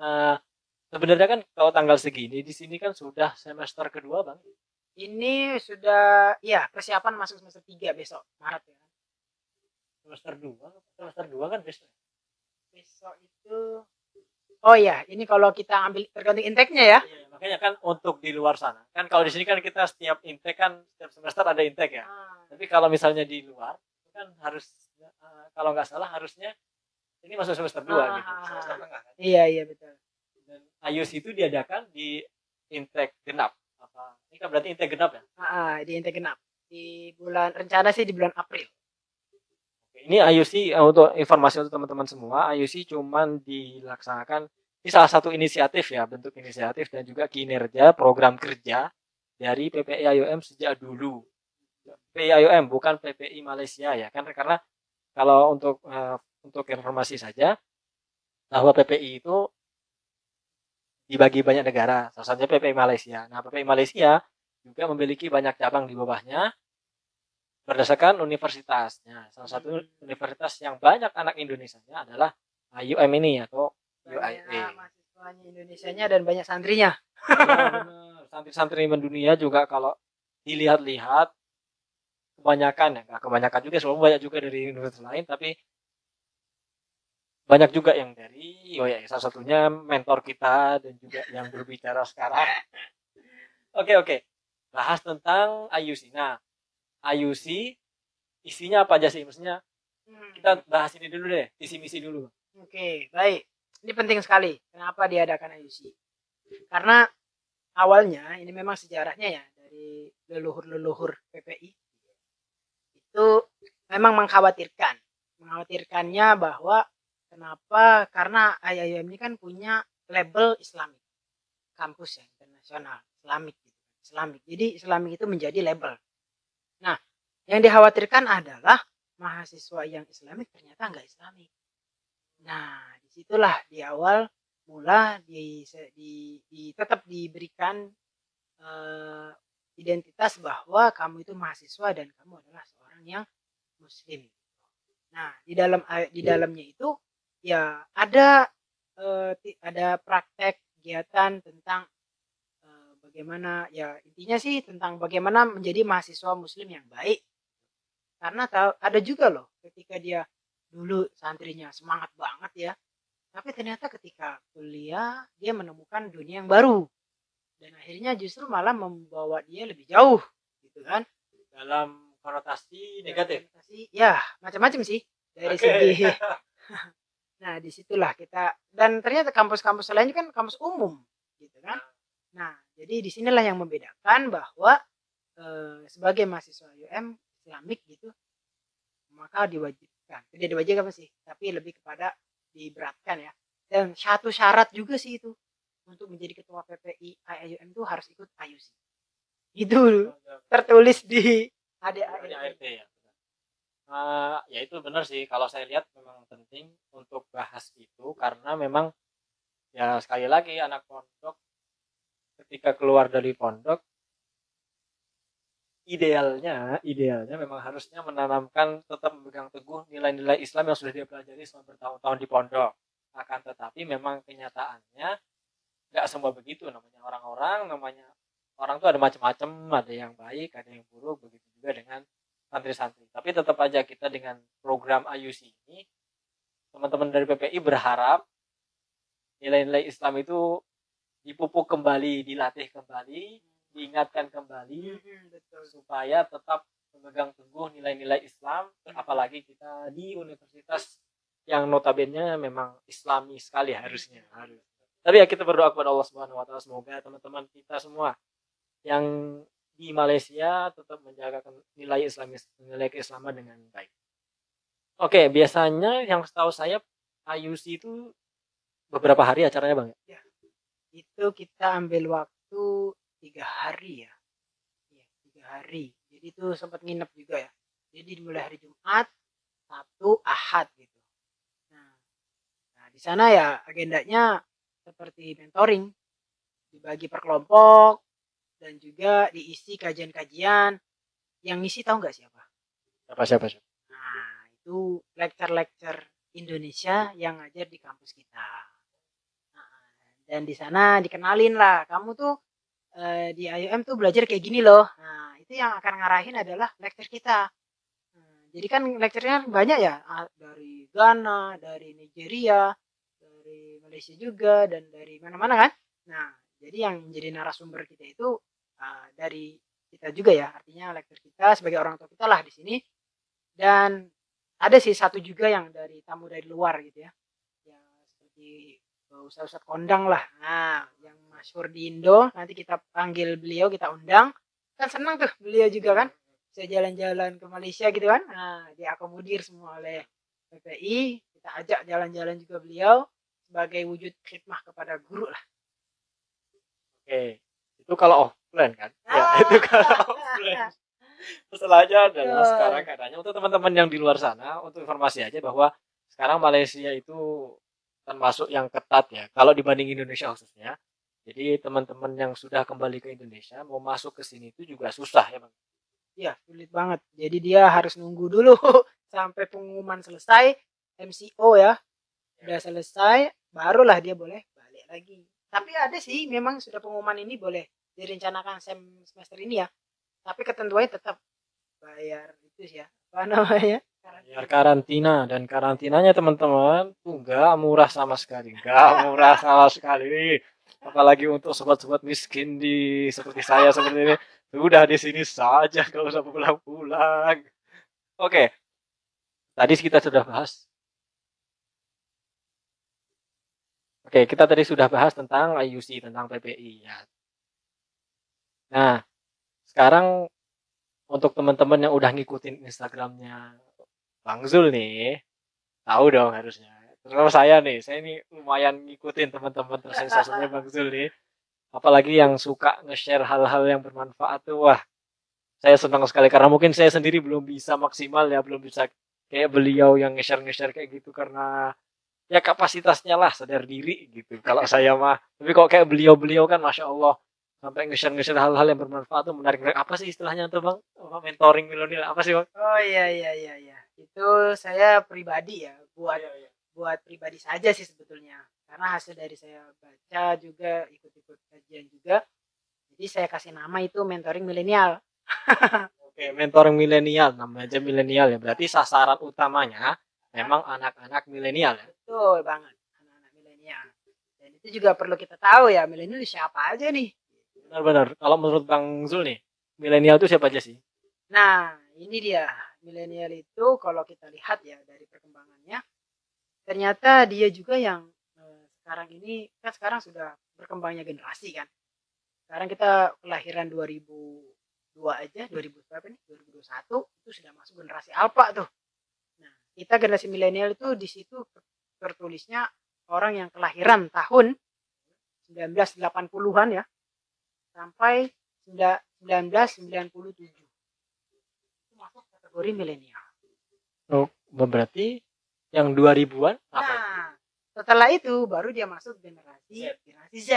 Nah, sebenarnya kan kalau tanggal segini di sini kan sudah semester kedua, Bang. Ini sudah ya persiapan masuk semester 3 besok, Maret ya. Semester 2, semester 2 kan besok. Besok itu Oh iya, ini kalau kita ambil tergantung intake-nya ya. Iya, makanya kan untuk di luar sana. Kan kalau di sini kan kita setiap intake kan setiap semester ada intake ya. Ah. Tapi kalau misalnya di luar kan harus uh, kalau nggak salah harusnya ini masuk semester 2 ah, gitu. Semester tengah kan. Iya, iya betul. Dan ayus itu diadakan di intake genap. Apa? Ini kan berarti intake genap ya? Ah, di intake genap. Di bulan rencana sih di bulan April ini IUC eh, untuk informasi untuk teman-teman semua IUC cuman dilaksanakan ini salah satu inisiatif ya bentuk inisiatif dan juga kinerja program kerja dari PPI IOM sejak dulu. PPI IOM bukan PPI Malaysia ya kan? Karena kalau untuk uh, untuk informasi saja bahwa PPI itu dibagi banyak negara salah satunya PPI Malaysia. Nah PPI Malaysia juga memiliki banyak cabang di bawahnya berdasarkan universitasnya. Salah satu hmm. universitas yang banyak anak Indonesia adalah IUM ini atau UIA. Mahasiswanya Indonesia dan banyak santrinya. Ya, santri-santri mendunia juga kalau dilihat-lihat kebanyakan ya nggak kebanyakan juga selalu banyak juga dari universitas lain tapi banyak juga yang dari oh ya salah satunya mentor kita dan juga yang berbicara sekarang oke oke bahas tentang IUC nah IUC isinya apa aja sih maksudnya Hmm. kita bahas ini dulu deh visi misi dulu Oke, baik. Ini penting sekali. Kenapa diadakan IUC? Karena awalnya ini memang sejarahnya ya dari leluhur-leluhur PPI itu memang mengkhawatirkan, mengkhawatirkannya bahwa kenapa? Karena IIM ini kan punya label Islamik, kampus ya internasional, Islamik, gitu. Islamik. Jadi Islamik itu menjadi label. Yang dikhawatirkan adalah mahasiswa yang Islamik ternyata enggak Islamik. Nah, di situlah di awal mula di, di, di tetap diberikan eh, identitas bahwa kamu itu mahasiswa dan kamu adalah seorang yang muslim. Nah, di dalam eh, di dalamnya itu ya ada ti- ada praktek kegiatan tentang eh, bagaimana ya intinya sih tentang bagaimana menjadi mahasiswa muslim yang baik. Karena tahu ada juga loh ketika dia dulu santrinya semangat banget ya. Tapi ternyata ketika kuliah dia menemukan dunia yang baru. Dan akhirnya justru malah membawa dia lebih jauh gitu kan. dalam konotasi negatif Orientasi, Ya, macam-macam sih dari Oke. segi Nah, di situlah kita dan ternyata kampus-kampus lain kan kampus umum gitu kan. Nah, jadi di sinilah yang membedakan bahwa eh, sebagai mahasiswa UM Islamik gitu maka diwajibkan. Tidak diwajibkan apa sih, tapi lebih kepada diberatkan ya. Dan satu syarat juga sih itu untuk menjadi ketua PPI IAUM itu harus ikut IUC. Itu tertulis di ADART. ART ya. Eh, ya itu benar sih kalau saya lihat memang penting untuk bahas itu karena memang ya sekali lagi anak pondok ketika keluar dari pondok idealnya idealnya memang harusnya menanamkan tetap memegang teguh nilai-nilai Islam yang sudah dia pelajari selama bertahun-tahun di pondok. Akan tetapi memang kenyataannya nggak semua begitu. Namanya orang-orang namanya orang tuh ada macam-macam. Ada yang baik ada yang buruk begitu juga dengan santri-santri. Tapi tetap aja kita dengan program IUC ini teman-teman dari PPI berharap nilai-nilai Islam itu dipupuk kembali dilatih kembali diingatkan kembali supaya tetap memegang teguh nilai-nilai Islam apalagi kita di universitas yang notabene memang islami sekali harusnya harus tapi ya kita berdoa kepada Allah Subhanahu wa taala semoga teman-teman kita semua yang di Malaysia tetap menjaga nilai Islamis nilai keislaman dengan baik oke biasanya yang setahu saya IUC itu beberapa hari acaranya bang ya? itu kita ambil waktu tiga hari ya. Iya, tiga hari. Jadi itu sempat nginep juga ya. Jadi dimulai hari Jumat Sabtu Ahad gitu. Nah, nah di sana ya agendanya seperti mentoring. Dibagi per kelompok dan juga diisi kajian-kajian. Yang ngisi tahu nggak siapa? Siapa siapa siapa? Nah, itu lecture-lecture Indonesia yang ngajar di kampus kita. Nah, dan di sana dikenalin lah, kamu tuh eh, di IOM tuh belajar kayak gini loh. Nah, itu yang akan ngarahin adalah lecture kita. Nah, jadi kan lecturenya banyak ya, dari Ghana, dari Nigeria, dari Malaysia juga, dan dari mana-mana kan. Nah, jadi yang menjadi narasumber kita itu ah, dari kita juga ya, artinya lecture kita sebagai orang tua kita lah di sini dan ada sih satu juga yang dari tamu dari luar gitu ya ya seperti ustadz ustadz kondang lah nah yang masyhur di Indo nanti kita panggil beliau kita undang kan senang tuh beliau juga kan bisa jalan-jalan ke Malaysia gitu kan nah diakomodir semua oleh PPI kita ajak jalan-jalan juga beliau sebagai wujud khidmah kepada guru lah Oke, itu kalau offline kan? Ya, Ah. itu kalau offline. Masalahnya adalah Betul. sekarang keadaannya untuk teman-teman yang di luar sana, untuk informasi aja bahwa sekarang Malaysia itu termasuk yang ketat ya, kalau dibanding Indonesia khususnya. Jadi teman-teman yang sudah kembali ke Indonesia mau masuk ke sini itu juga susah ya bang. Iya, sulit banget. Jadi dia harus nunggu dulu sampai pengumuman selesai, MCO ya. Udah selesai, barulah dia boleh balik lagi. Tapi ada sih memang sudah pengumuman ini boleh direncanakan sem- semester ini ya tapi ketentuannya tetap bayar itu sih ya apa namanya Biar karantina dan karantinanya teman-teman tuh nggak murah sama sekali, nggak murah sama sekali. Apalagi untuk sobat-sobat miskin di seperti saya seperti ini, sudah di sini saja kalau usah pulang-pulang. Oke, tadi kita sudah bahas. Oke, kita tadi sudah bahas tentang IUC, tentang PPI ya. Nah, sekarang untuk teman-teman yang udah ngikutin Instagramnya Bang Zul nih, tahu dong harusnya. Terutama saya nih, saya ini lumayan ngikutin teman-teman tersensasinya Bang Zul nih. Apalagi yang suka nge-share hal-hal yang bermanfaat tuh, wah, saya senang sekali karena mungkin saya sendiri belum bisa maksimal ya, belum bisa kayak beliau yang nge-share nge-share kayak gitu karena ya kapasitasnya lah sadar diri gitu. Kalau saya mah, tapi kok kayak beliau-beliau kan, masya Allah, sampai nge-share nge-share hal-hal yang bermanfaat tuh menarik apa sih istilahnya tuh bang apa mentoring milenial apa sih bang oh iya iya iya iya itu saya pribadi ya buat buat pribadi saja sih sebetulnya. Karena hasil dari saya baca juga ikut-ikut kajian juga jadi saya kasih nama itu mentoring milenial. Oke mentoring milenial namanya aja milenial ya. Berarti sasaran utamanya memang anak-anak milenial ya? Betul banget anak-anak milenial. Dan itu juga perlu kita tahu ya milenial siapa aja nih? Benar-benar. Kalau menurut bang Zul nih milenial itu siapa aja sih? Nah ini dia milenial itu kalau kita lihat ya dari perkembangannya ternyata dia juga yang eh, sekarang ini kan sekarang sudah berkembangnya generasi kan. Sekarang kita kelahiran 2002 aja 2000 berapa nih? 2021 itu sudah masuk generasi alpha tuh. Nah kita generasi milenial itu di situ tertulisnya orang yang kelahiran tahun 1980-an ya sampai 1997 itu masuk kategori milenial. oh berarti yang 2000-an apa Nah, setelah itu baru dia masuk generasi Z. generasi Z.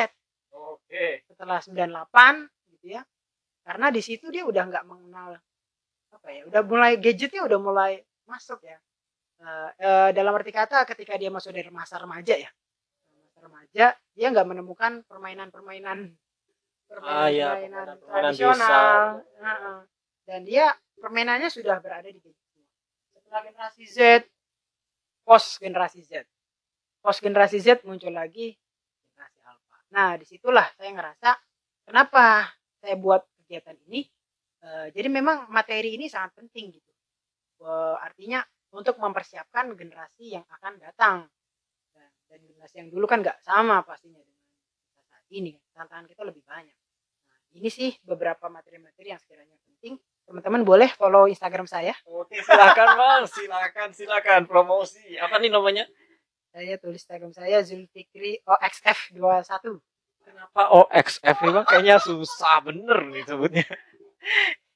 oke Setelah 98 gitu ya. Karena di situ dia udah nggak mengenal apa ya, udah mulai gadgetnya udah mulai masuk ya. Eh, eh, dalam arti kata ketika dia masuk dari masa remaja ya. Masa remaja dia nggak menemukan permainan-permainan Ah, iya, permainan-permainan permainan tradisional. Heeh. Dan dia permainannya sudah berada di gadget. Setelah generasi Z, post generasi Z. Post generasi Z muncul lagi generasi alpha. Nah, di situlah saya ngerasa kenapa saya buat kegiatan ini. Eh, jadi memang materi ini sangat penting gitu. Eh, artinya untuk mempersiapkan generasi yang akan datang. Dan, dan generasi yang dulu kan nggak sama pastinya dengan saat ini. Tantangan kita lebih banyak. Nah, ini sih beberapa materi-materi yang sekiranya penting. Teman-teman boleh follow Instagram saya. oke silakan bang silakan silakan promosi apa nih namanya Saya tulis Instagram saya Zulfikri OXF21. kenapa OXF nih bang kayaknya susah bener nih sebutnya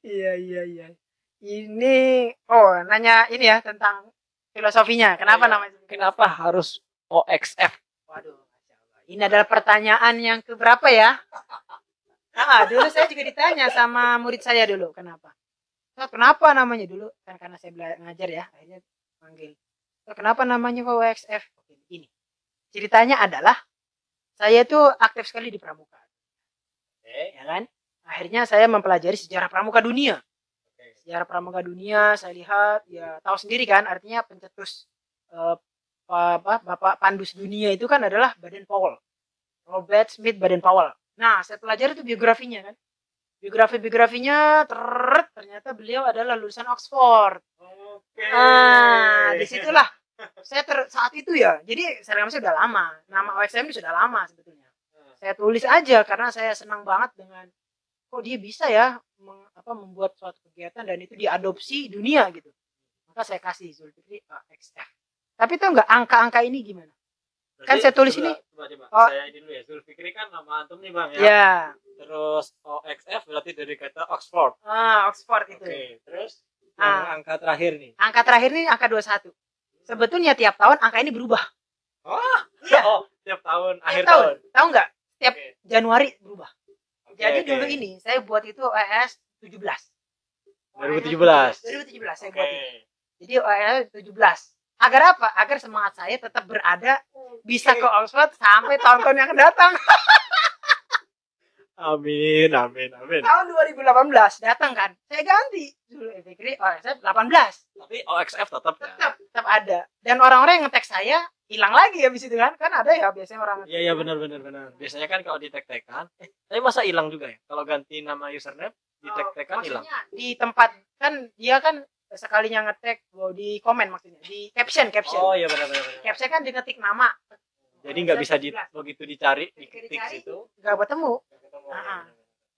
Iya iya iya. Ini oh nanya ini ya tentang filosofinya. Kenapa Iya. namanya? kenapa harus OXF Waduh. Ini adalah pertanyaan yang keberapa ya? Ah, dulu saya juga ditanya sama murid saya dulu, kenapa? "Ustaz, kenapa namanya dulu? Kan karena saya belajar ngajar ya, akhirnya panggil. "Ustaz, kenapa namanya kok WXF? Oke, begini. Ceritanya adalah saya tuh aktif sekali di pramuka, oke ya kan? Akhirnya saya mempelajari sejarah pramuka dunia. Sejarah pramuka dunia saya lihat ya tahu sendiri kan artinya pencetus eh, apa Bapak Pandus dunia itu kan adalah Baden Powell. Robert Smith Baden Powell. Nah, saya pelajari itu biografinya kan. Biografi-biografinya ter ternyata beliau adalah lulusan Oxford. oke Ah, di situlah saya ter, saat itu ya. Jadi saya sudah lama. Nama OXM itu sudah lama sebetulnya. Saya tulis aja karena saya senang banget dengan kok dia bisa ya meng- apa membuat suatu kegiatan dan itu diadopsi dunia gitu. Maka saya kasih Zulfikri OXF. Tapi tahu nggak angka-angka ini gimana? Kan saya tulis ini. coba, coba. Oh. saya ini dulu ya Zulfikri kan nama antum nih bang ya Ya, terus OXF berarti dari kata Oxford ah, Oxford itu. oke terus Ah. angka terakhir nih Angka terakhir ini angka 21. Sebetulnya tiap tahun angka ini berubah. oh Iya. oh tiap tahun Tiap akhir tahun. tahun Tahu nggak? Tiap Oke. Januari berubah. Oke, Jadi oke. dulu ini saya buat itu OES 17. 2017. 2017 saya oke buat itu. Jadi OES 17. Agar apa? Agar semangat saya tetap berada bisa ke Oxford sampai tahun-tahun yang akan datang. Amin, amin, amin. tahun 2018 datang kan saya ganti Zul Fikri OXF 18 Tapi OXF tetap ya. tetap tetap ada dan orang-orang yang ngetek saya hilang lagi habis itu kan kan ada ya biasanya orang Iya, iya benar benar benar. Biasanya kan kalau di tag-tagan, eh, tapi masa hilang juga ya? Kalau ganti nama username, di tag-tagan hilang. maksudnya di tempat kan dia kan sekalinya ngetek oh, di komen maksudnya di caption caption Oh iya benar benar. benar. caption kan di ngetik nama Jadi nggak bisa di 17. begitu dicari di Begitu ketik dicari. situ. nggak ketemu nggak ketemu. Ah.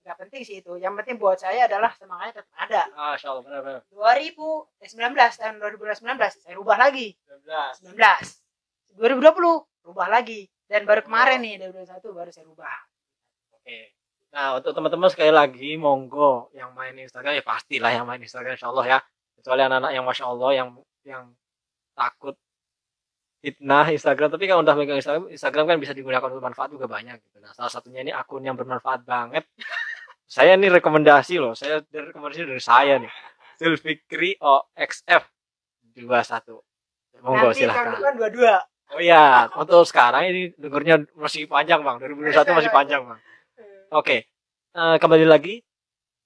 nggak penting sih itu yang penting buat saya adalah semangatnya tetap ada Ah, benar benar. 2019 tahun 2019 saya rubah lagi 19. 19 2020 rubah lagi dan baru kemarin nih 2021 baru saya rubah Oke. Nah, untuk teman-teman sekali lagi monggo yang main Instagram ya pastilah yang main Instagram insya Allah ya. Kecuali anak-anak yang masya Allah yang yang takut fitnah Instagram tapi kalau udah megang Instagram Instagram kan bisa digunakan untuk manfaat juga banyak gitu. Nah, salah satunya ini akun yang bermanfaat banget. saya ini rekomendasi loh. Saya dari rekomendasi dari saya nih. Zulfikri OXF 21. Monggo nanti silahkan. depan dua-dua Oh iya, untuk sekarang ini dengernya masih panjang bang. 2021 masih panjang bang. Oke, eh, kembali lagi.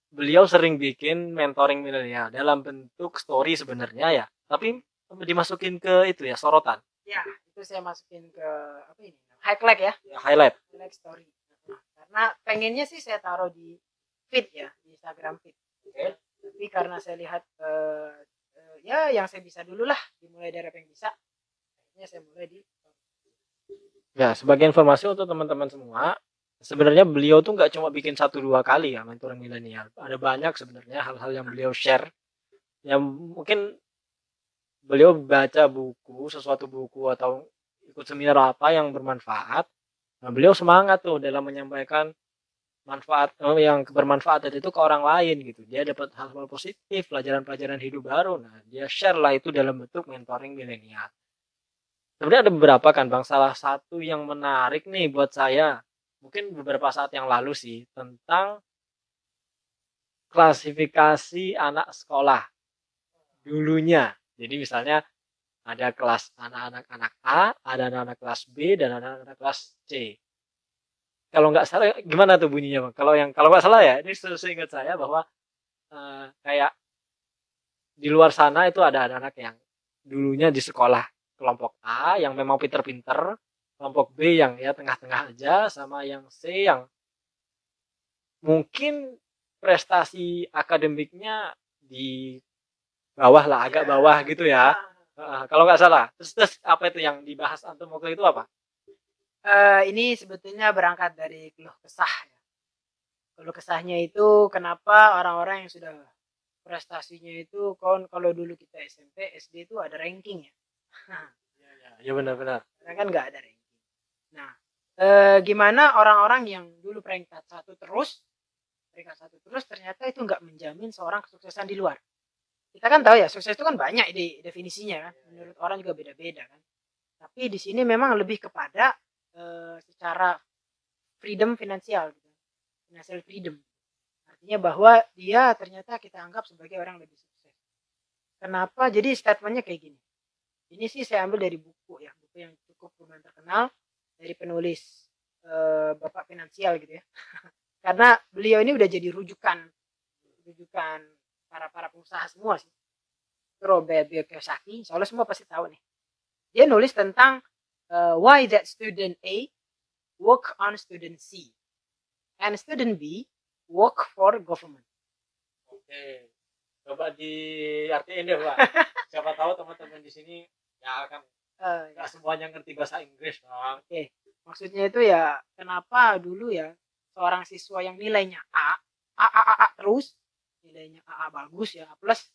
Beliau sering bikin mentoring milenial dalam bentuk story sebenarnya ya, tapi dimasukin ke itu ya sorotan, ya itu saya masukin ke apa ini highlight ya. Ya, highlight. highlight story. Karena pengennya sih saya taruh di feed ya di Instagram feed. Oke. tapi karena saya lihat eh, eh, ya yang saya bisa dulu lah dimulai dari apa yang bisa akhirnya saya mulai di Ya, sebagai informasi untuk teman-teman semua, sebenarnya beliau tuh nggak cuma bikin satu dua kali ya mentoring milenial. Ada banyak sebenarnya hal-hal yang beliau share. Yang mungkin beliau baca buku, sesuatu buku atau ikut seminar apa yang bermanfaat. Nah, beliau semangat tuh dalam menyampaikan manfaat eh, yang bermanfaat itu ke orang lain gitu. Dia dapat hal-hal positif, pelajaran-pelajaran hidup baru. Nah, dia share lah itu dalam bentuk mentoring milenial. Sebenarnya ada beberapa kan Bang, salah satu yang menarik nih buat saya, mungkin beberapa saat yang lalu sih, tentang klasifikasi anak sekolah dulunya. Jadi misalnya ada kelas anak-anak anak A, ada anak-anak kelas B, dan anak-anak kelas C. Kalau nggak salah, gimana tuh bunyinya Bang? Kalau yang kalau nggak salah ya, ini seingat saya bahwa eh, kayak di luar sana itu ada anak-anak yang dulunya di sekolah kelompok A yang memang pinter-pinter, kelompok B yang ya tengah-tengah aja, sama yang C yang mungkin prestasi akademiknya di bawah lah, agak Ya. bawah gitu ya. Heeh, kalau nggak salah. Terus, terus apa itu yang dibahas antum waktu itu apa? Eh, ini sebetulnya berangkat dari keluh kesah ya. Keluh kesahnya itu kenapa orang-orang yang sudah prestasinya itu kon kalau dulu kita SMP, SD itu ada ranking ya. Ya, ya, ya benar-benar. Kan nggak ada ranking. Nah, eh, gimana orang-orang yang dulu peringkat satu terus, peringkat satu terus ternyata itu nggak menjamin seorang kesuksesan di luar. Kita kan tahu ya sukses itu kan banyak ide definisinya kan. Menurut orang juga beda-beda kan. Tapi di sini memang lebih kepada eh, secara freedom finansial, gitu. financial freedom. Artinya bahwa dia ternyata kita anggap sebagai orang lebih sukses. Kenapa? Jadi statementnya kayak gini. Ini sih saya ambil dari buku ya, buku yang cukup lumayan terkenal dari penulis eh, Bapak Finansial gitu ya. Karena beliau ini udah jadi rujukan rujukan para para pengusaha semua sih. Robert Kiyosaki, soalnya semua pasti tahu nih. Dia nulis tentang eh, why that student A work on student C and student B work for government. Oke. Coba diartiin deh, Pak. Siapa tahu teman-teman di sini ya kan Eh, nggak semuanya ngerti bahasa Inggris, Bang. maksudnya itu ya kenapa dulu ya seorang siswa yang nilainya A A A A, A terus nilainya A, A bagus ya A plus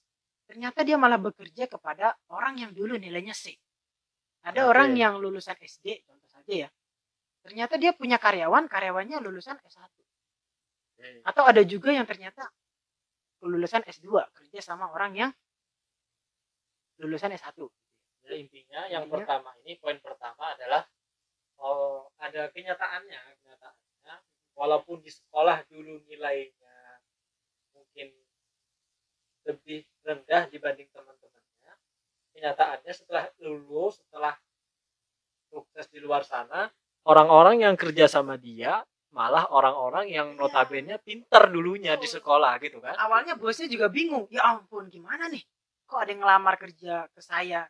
ternyata dia malah bekerja kepada orang yang dulu nilainya C. Ada Oke. orang yang lulusan SD contoh saja ya. Ternyata dia punya karyawan karyawannya lulusan S1 atau ada juga yang ternyata lulusan S2 kerja sama orang yang lulusan S1 Ya, intinya yang Intinya- pertama ini poin pertama adalah oh, ada kenyataannya, kenyataannya walaupun di sekolah dulu nilainya mungkin lebih rendah dibanding teman-temannya, kenyataannya setelah lulus, setelah sukses di luar sana, orang-orang yang kerja sama dia malah orang-orang yang Iya. notabene pinter dulunya di Betul. sekolah gitu kan awalnya bosnya juga bingung ya ampun gimana nih kok ada yang ngelamar kerja ke saya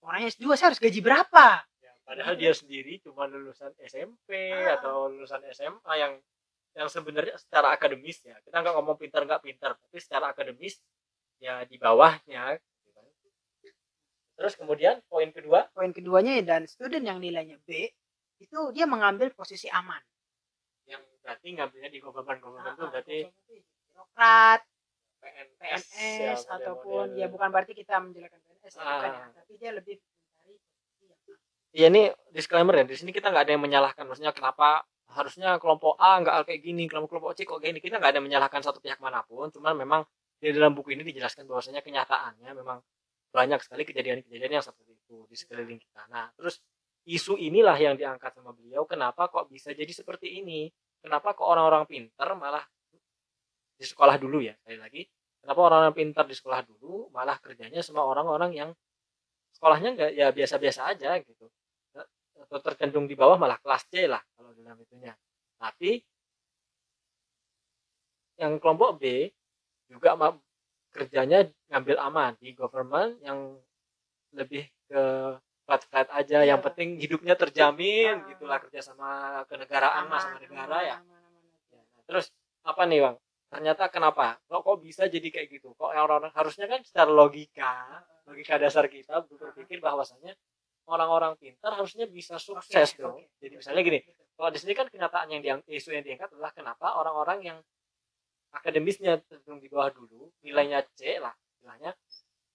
orangnya S2 saya harus gaji berapa? Ya, padahal dia sendiri cuma lulusan SMP Ah. atau lulusan SMA yang yang sebenarnya secara akademis ya. Kita nggak ngomong pintar nggak pintar tapi secara akademis ya di bawahnya gitu kan. terus kemudian poin kedua? Poin keduanya dan student yang nilainya B itu dia mengambil posisi aman. Yang berarti ngambilnya di government government itu Ah, berarti birokrat PNS, PNS ya, ataupun ya bukan berarti kita menjelekkan Ah. ya. tapi dia lebih mencari. Iya ini disclaimer ya di sini kita nggak ada yang menyalahkan maksudnya kenapa harusnya kelompok A nggak kayak gini kelompok kelompok C kok kayak gini kita nggak ada yang menyalahkan satu pihak mana pun cuman memang di dalam buku ini dijelaskan bahwasanya kenyataannya memang banyak sekali kejadian-kejadian yang seperti itu di sekeliling kita nah terus isu inilah yang diangkat sama beliau kenapa kok bisa jadi seperti ini kenapa kok orang-orang pinter malah di sekolah dulu ya sekali lagi kenapa orang-orang pinter di sekolah dulu malah kerjanya sama orang-orang yang sekolahnya nggak ya biasa-biasa aja gitu atau tercenderung di bawah malah kelas C lah kalau dalam itunya. Tapi yang kelompok B juga kerjanya ngambil aman di government yang lebih ke flat flat aja Iya. yang penting hidupnya terjamin Ah. gitulah kerja sama kenegaraan mas sama Aman, negara ya. aman, aman, aman. Ya, nah, terus apa nih bang ternyata kenapa kok kok bisa jadi kayak gitu kok orang-orang harusnya kan secara logika logika dasar kita berpikir bahwasanya orang-orang pintar harusnya bisa sukses dong jadi misalnya gini kalau di sini kan kenyataan yang diang, isu yang diangkat adalah kenapa orang-orang yang akademisnya cenderung di bawah dulu nilainya C lah istilahnya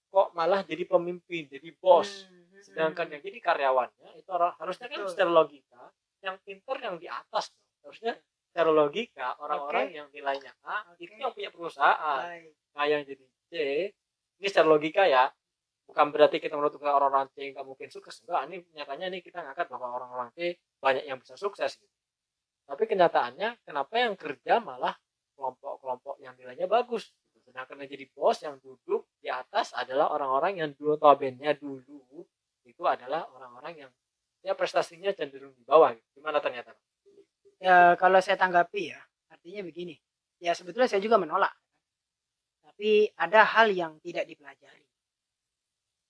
kok malah jadi pemimpin jadi bos Hmm, sedangkan hmm. yang jadi karyawannya itu orang harusnya kan Betul. secara logika yang pintar yang di atas dong. harusnya secara logika orang-orang yang nilainya A Oke. itu yang punya perusahaan Baik. nah yang jadi C ini secara logika ya bukan berarti kita menutup ke orang-orang C nggak mungkin sukses enggak ini nyatanya nih kita ngangkat bahwa orang-orang C banyak yang bisa sukses gitu. tapi kenyataannya kenapa yang kerja malah kelompok-kelompok yang nilainya bagus sedangkan yang jadi bos yang duduk di atas adalah orang-orang yang dulu notabene dulu itu adalah orang-orang yang ya prestasinya cenderung di bawah gitu. gimana ternyata ya kalau saya tanggapi ya artinya begini. Ya sebetulnya saya juga menolak. Tapi ada hal yang tidak dipelajari.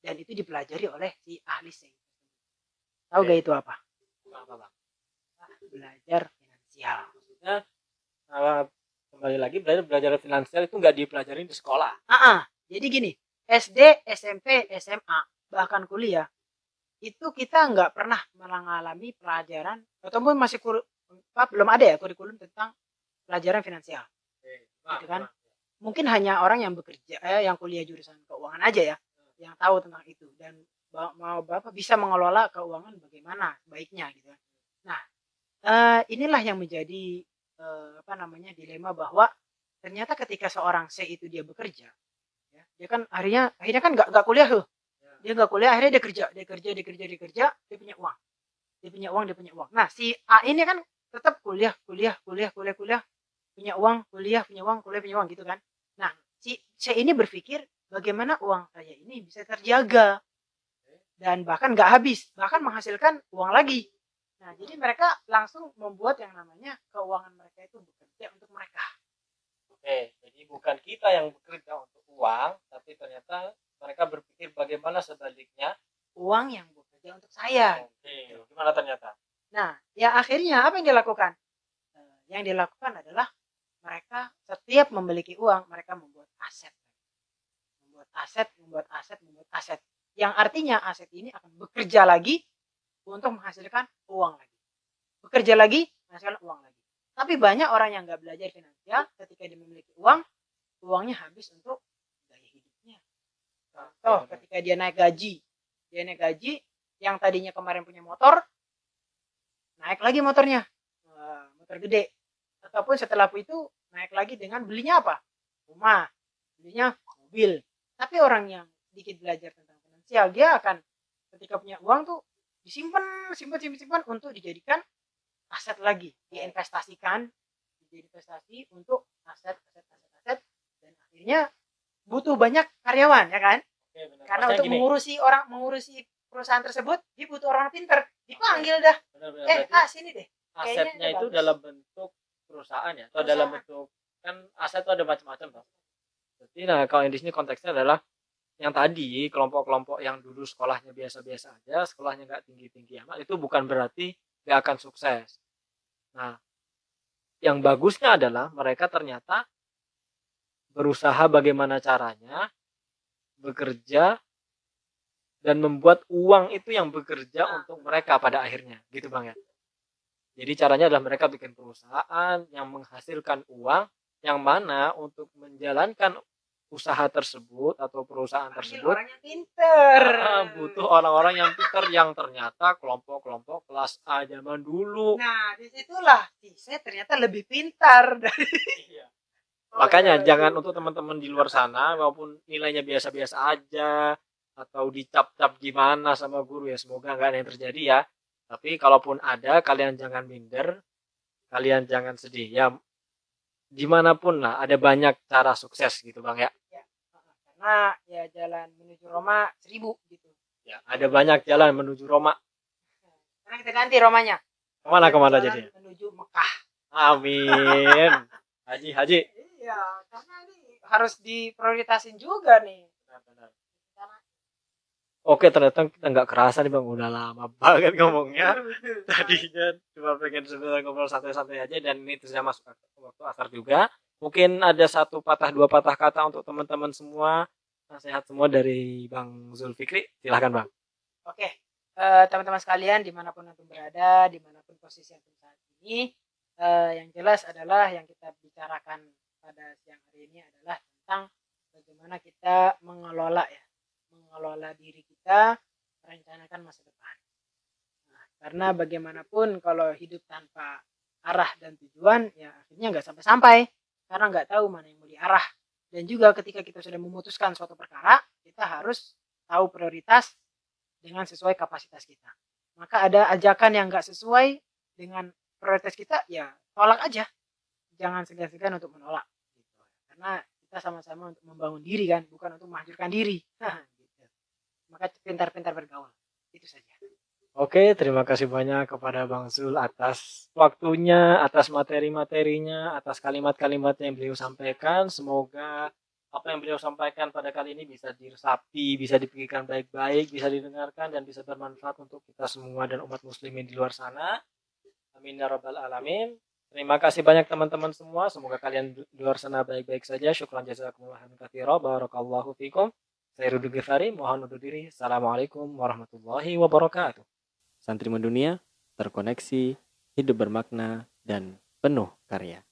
Dan itu dipelajari oleh si ahli sains tahu gak itu apa? Apa bang belajar finansial. Maksudnya kembali lagi belajar belajar finansial itu nggak dipelajarin di sekolah? Ah, ah. jadi gini SD SMP SMA bahkan kuliah itu kita nggak pernah mengalami pelajaran ataupun masih kur, apa, belum ada ya kurikulum tentang pelajaran finansial? Gitu kan? mungkin hanya orang yang bekerja eh, yang kuliah jurusan keuangan aja ya yang tahu tentang itu. Dan mau bapak bisa mengelola keuangan bagaimana baiknya gitu kan. nah eh, inilah yang menjadi eh, apa namanya dilema bahwa ternyata ketika seorang C itu dia bekerja ya, dia kan akhirnya akhirnya kan nggak nggak kuliah tuh. Dia nggak kuliah akhirnya dia kerja dia kerja dia kerja dia kerja dia punya uang. Dia punya uang dia punya uang. Nah si A ini kan tetap kuliah kuliah kuliah kuliah kuliah punya uang kuliah punya uang kuliah punya uang gitu kan. Nah si C ini berpikir bagaimana uang saya ini bisa terjaga dan bahkan nggak habis bahkan menghasilkan uang lagi. Nah jadi mereka langsung membuat yang namanya keuangan mereka itu bekerja untuk mereka. Oke jadi bukan kita yang bekerja untuk uang tapi ternyata mereka berpikir bagaimana sebaliknya. Uang yang bekerja untuk saya. Oke gimana ternyata Nah, ya akhirnya apa yang dilakukan? Eh, Yang dilakukan adalah mereka setiap memiliki uang, mereka membuat aset. Membuat aset, membuat aset, membuat aset. Yang artinya aset ini akan bekerja lagi untuk menghasilkan uang lagi. Bekerja lagi, menghasilkan uang lagi. Tapi banyak orang yang nggak belajar finansial ketika dia memiliki uang, uangnya habis untuk gaya hidupnya. Contoh, ketika dia naik gaji, dia naik gaji, yang tadinya kemarin punya motor, naik lagi motornya, motor gede. Ataupun setelah itu naik lagi dengan belinya apa? Rumah, belinya mobil. Tapi orang yang sedikit belajar tentang finansial, dia akan ketika punya uang tuh disimpan, simpan, simpan, simpan untuk dijadikan aset lagi, diinvestasikan, jadi investasi untuk aset, aset, aset, aset, dan akhirnya butuh banyak karyawan, ya kan? Oke, benar. Karena Maksudnya untuk gini, mengurusi orang, mengurusi perusahaan tersebut, dia butuh orang pinter, dipanggil dah. benar, benar, Eh, ah sini deh. asetnya itu bagus. dalam bentuk perusahaan ya atau Perusahaan. dalam bentuk kan aset itu ada macam-macam toh. Jadi nah kalau yang di sini konteksnya adalah yang tadi kelompok-kelompok yang dulu sekolahnya biasa-biasa aja, sekolahnya nggak tinggi-tinggi amat, itu bukan berarti nggak akan sukses. Nah, yang bagusnya adalah mereka ternyata berusaha bagaimana caranya bekerja dan membuat uang itu yang bekerja Nah. untuk mereka pada akhirnya, gitu bang ya. Jadi caranya adalah mereka bikin perusahaan yang menghasilkan uang yang mana untuk menjalankan usaha tersebut atau perusahaan tersebut orang yang pinter ah, butuh orang-orang yang pintar yang ternyata kelompok-kelompok kelas A zaman dulu. nah di situlah "Ih, saya ternyata lebih pintar dari Makanya Oh, iya, jangan iya. untuk teman-teman di luar sana maupun nilainya biasa-biasa aja atau dicap-cap gimana sama guru ya semoga nggak ada yang terjadi ya. Tapi kalaupun ada kalian jangan minder, kalian jangan sedih ya. Di mana pun lah ada banyak cara sukses gitu bang ya. karena ya jalan menuju Roma seribu gitu Ya ada banyak jalan menuju Roma. sekarang kita ganti Romanya Ke mana ke mana jadi? menuju Mekah Amin. Haji haji. iya karena ini harus diprioritasin juga nih Oke ternyata kita nggak kerasa nih bang. Udah lama banget ngomongnya. tadinya cuma pengen sebentar ngobrol santai-santai aja dan ini sudah masuk waktu asar juga. Mungkin ada satu patah dua patah kata untuk teman-teman semua. Nasihat semua dari bang Zulfikri. Silahkan bang. Oke, eh, teman-teman sekalian di mana pun antum berada, di mana pun posisi antum saat ini, eh, yang jelas adalah yang kita bicarakan pada siang hari ini adalah tentang bagaimana kita mengelola ya, mengelola diri kita, merencanakan masa depan. Nah, karena bagaimanapun kalau hidup tanpa arah dan tujuan, ya akhirnya nggak sampai-sampai, karena nggak tahu mana yang mau diarah. Dan juga ketika kita sudah memutuskan suatu perkara, kita harus tahu prioritas dengan sesuai kapasitas kita. Maka ada ajakan yang nggak sesuai dengan prioritas kita, ya tolak aja. Jangan segan-segan untuk menolak. Gitu. Karena kita sama-sama untuk membangun diri kan, bukan untuk menghancurkan diri. Maka pintar-pintar bergaul. Itu saja. oke terima kasih banyak kepada bang Zul atas waktunya atas materi-materinya atas kalimat-kalimatnya yang beliau sampaikan semoga apa yang beliau sampaikan pada kali ini bisa diresapi, bisa dipikirkan baik-baik, bisa didengarkan dan bisa bermanfaat untuk kita semua dan umat muslimin di luar sana. Amin ya rabbal alamin. Terima kasih banyak teman-teman semua. Semoga kalian di luar sana baik-baik saja. Syukran jazakumullah katsira. Barakallahu fikum. Saya Rudy Ghifari, mohon undur diri. Assalamualaikum warahmatullahi wabarakatuh. Santri mendunia, terkoneksi, hidup bermakna, dan penuh karya.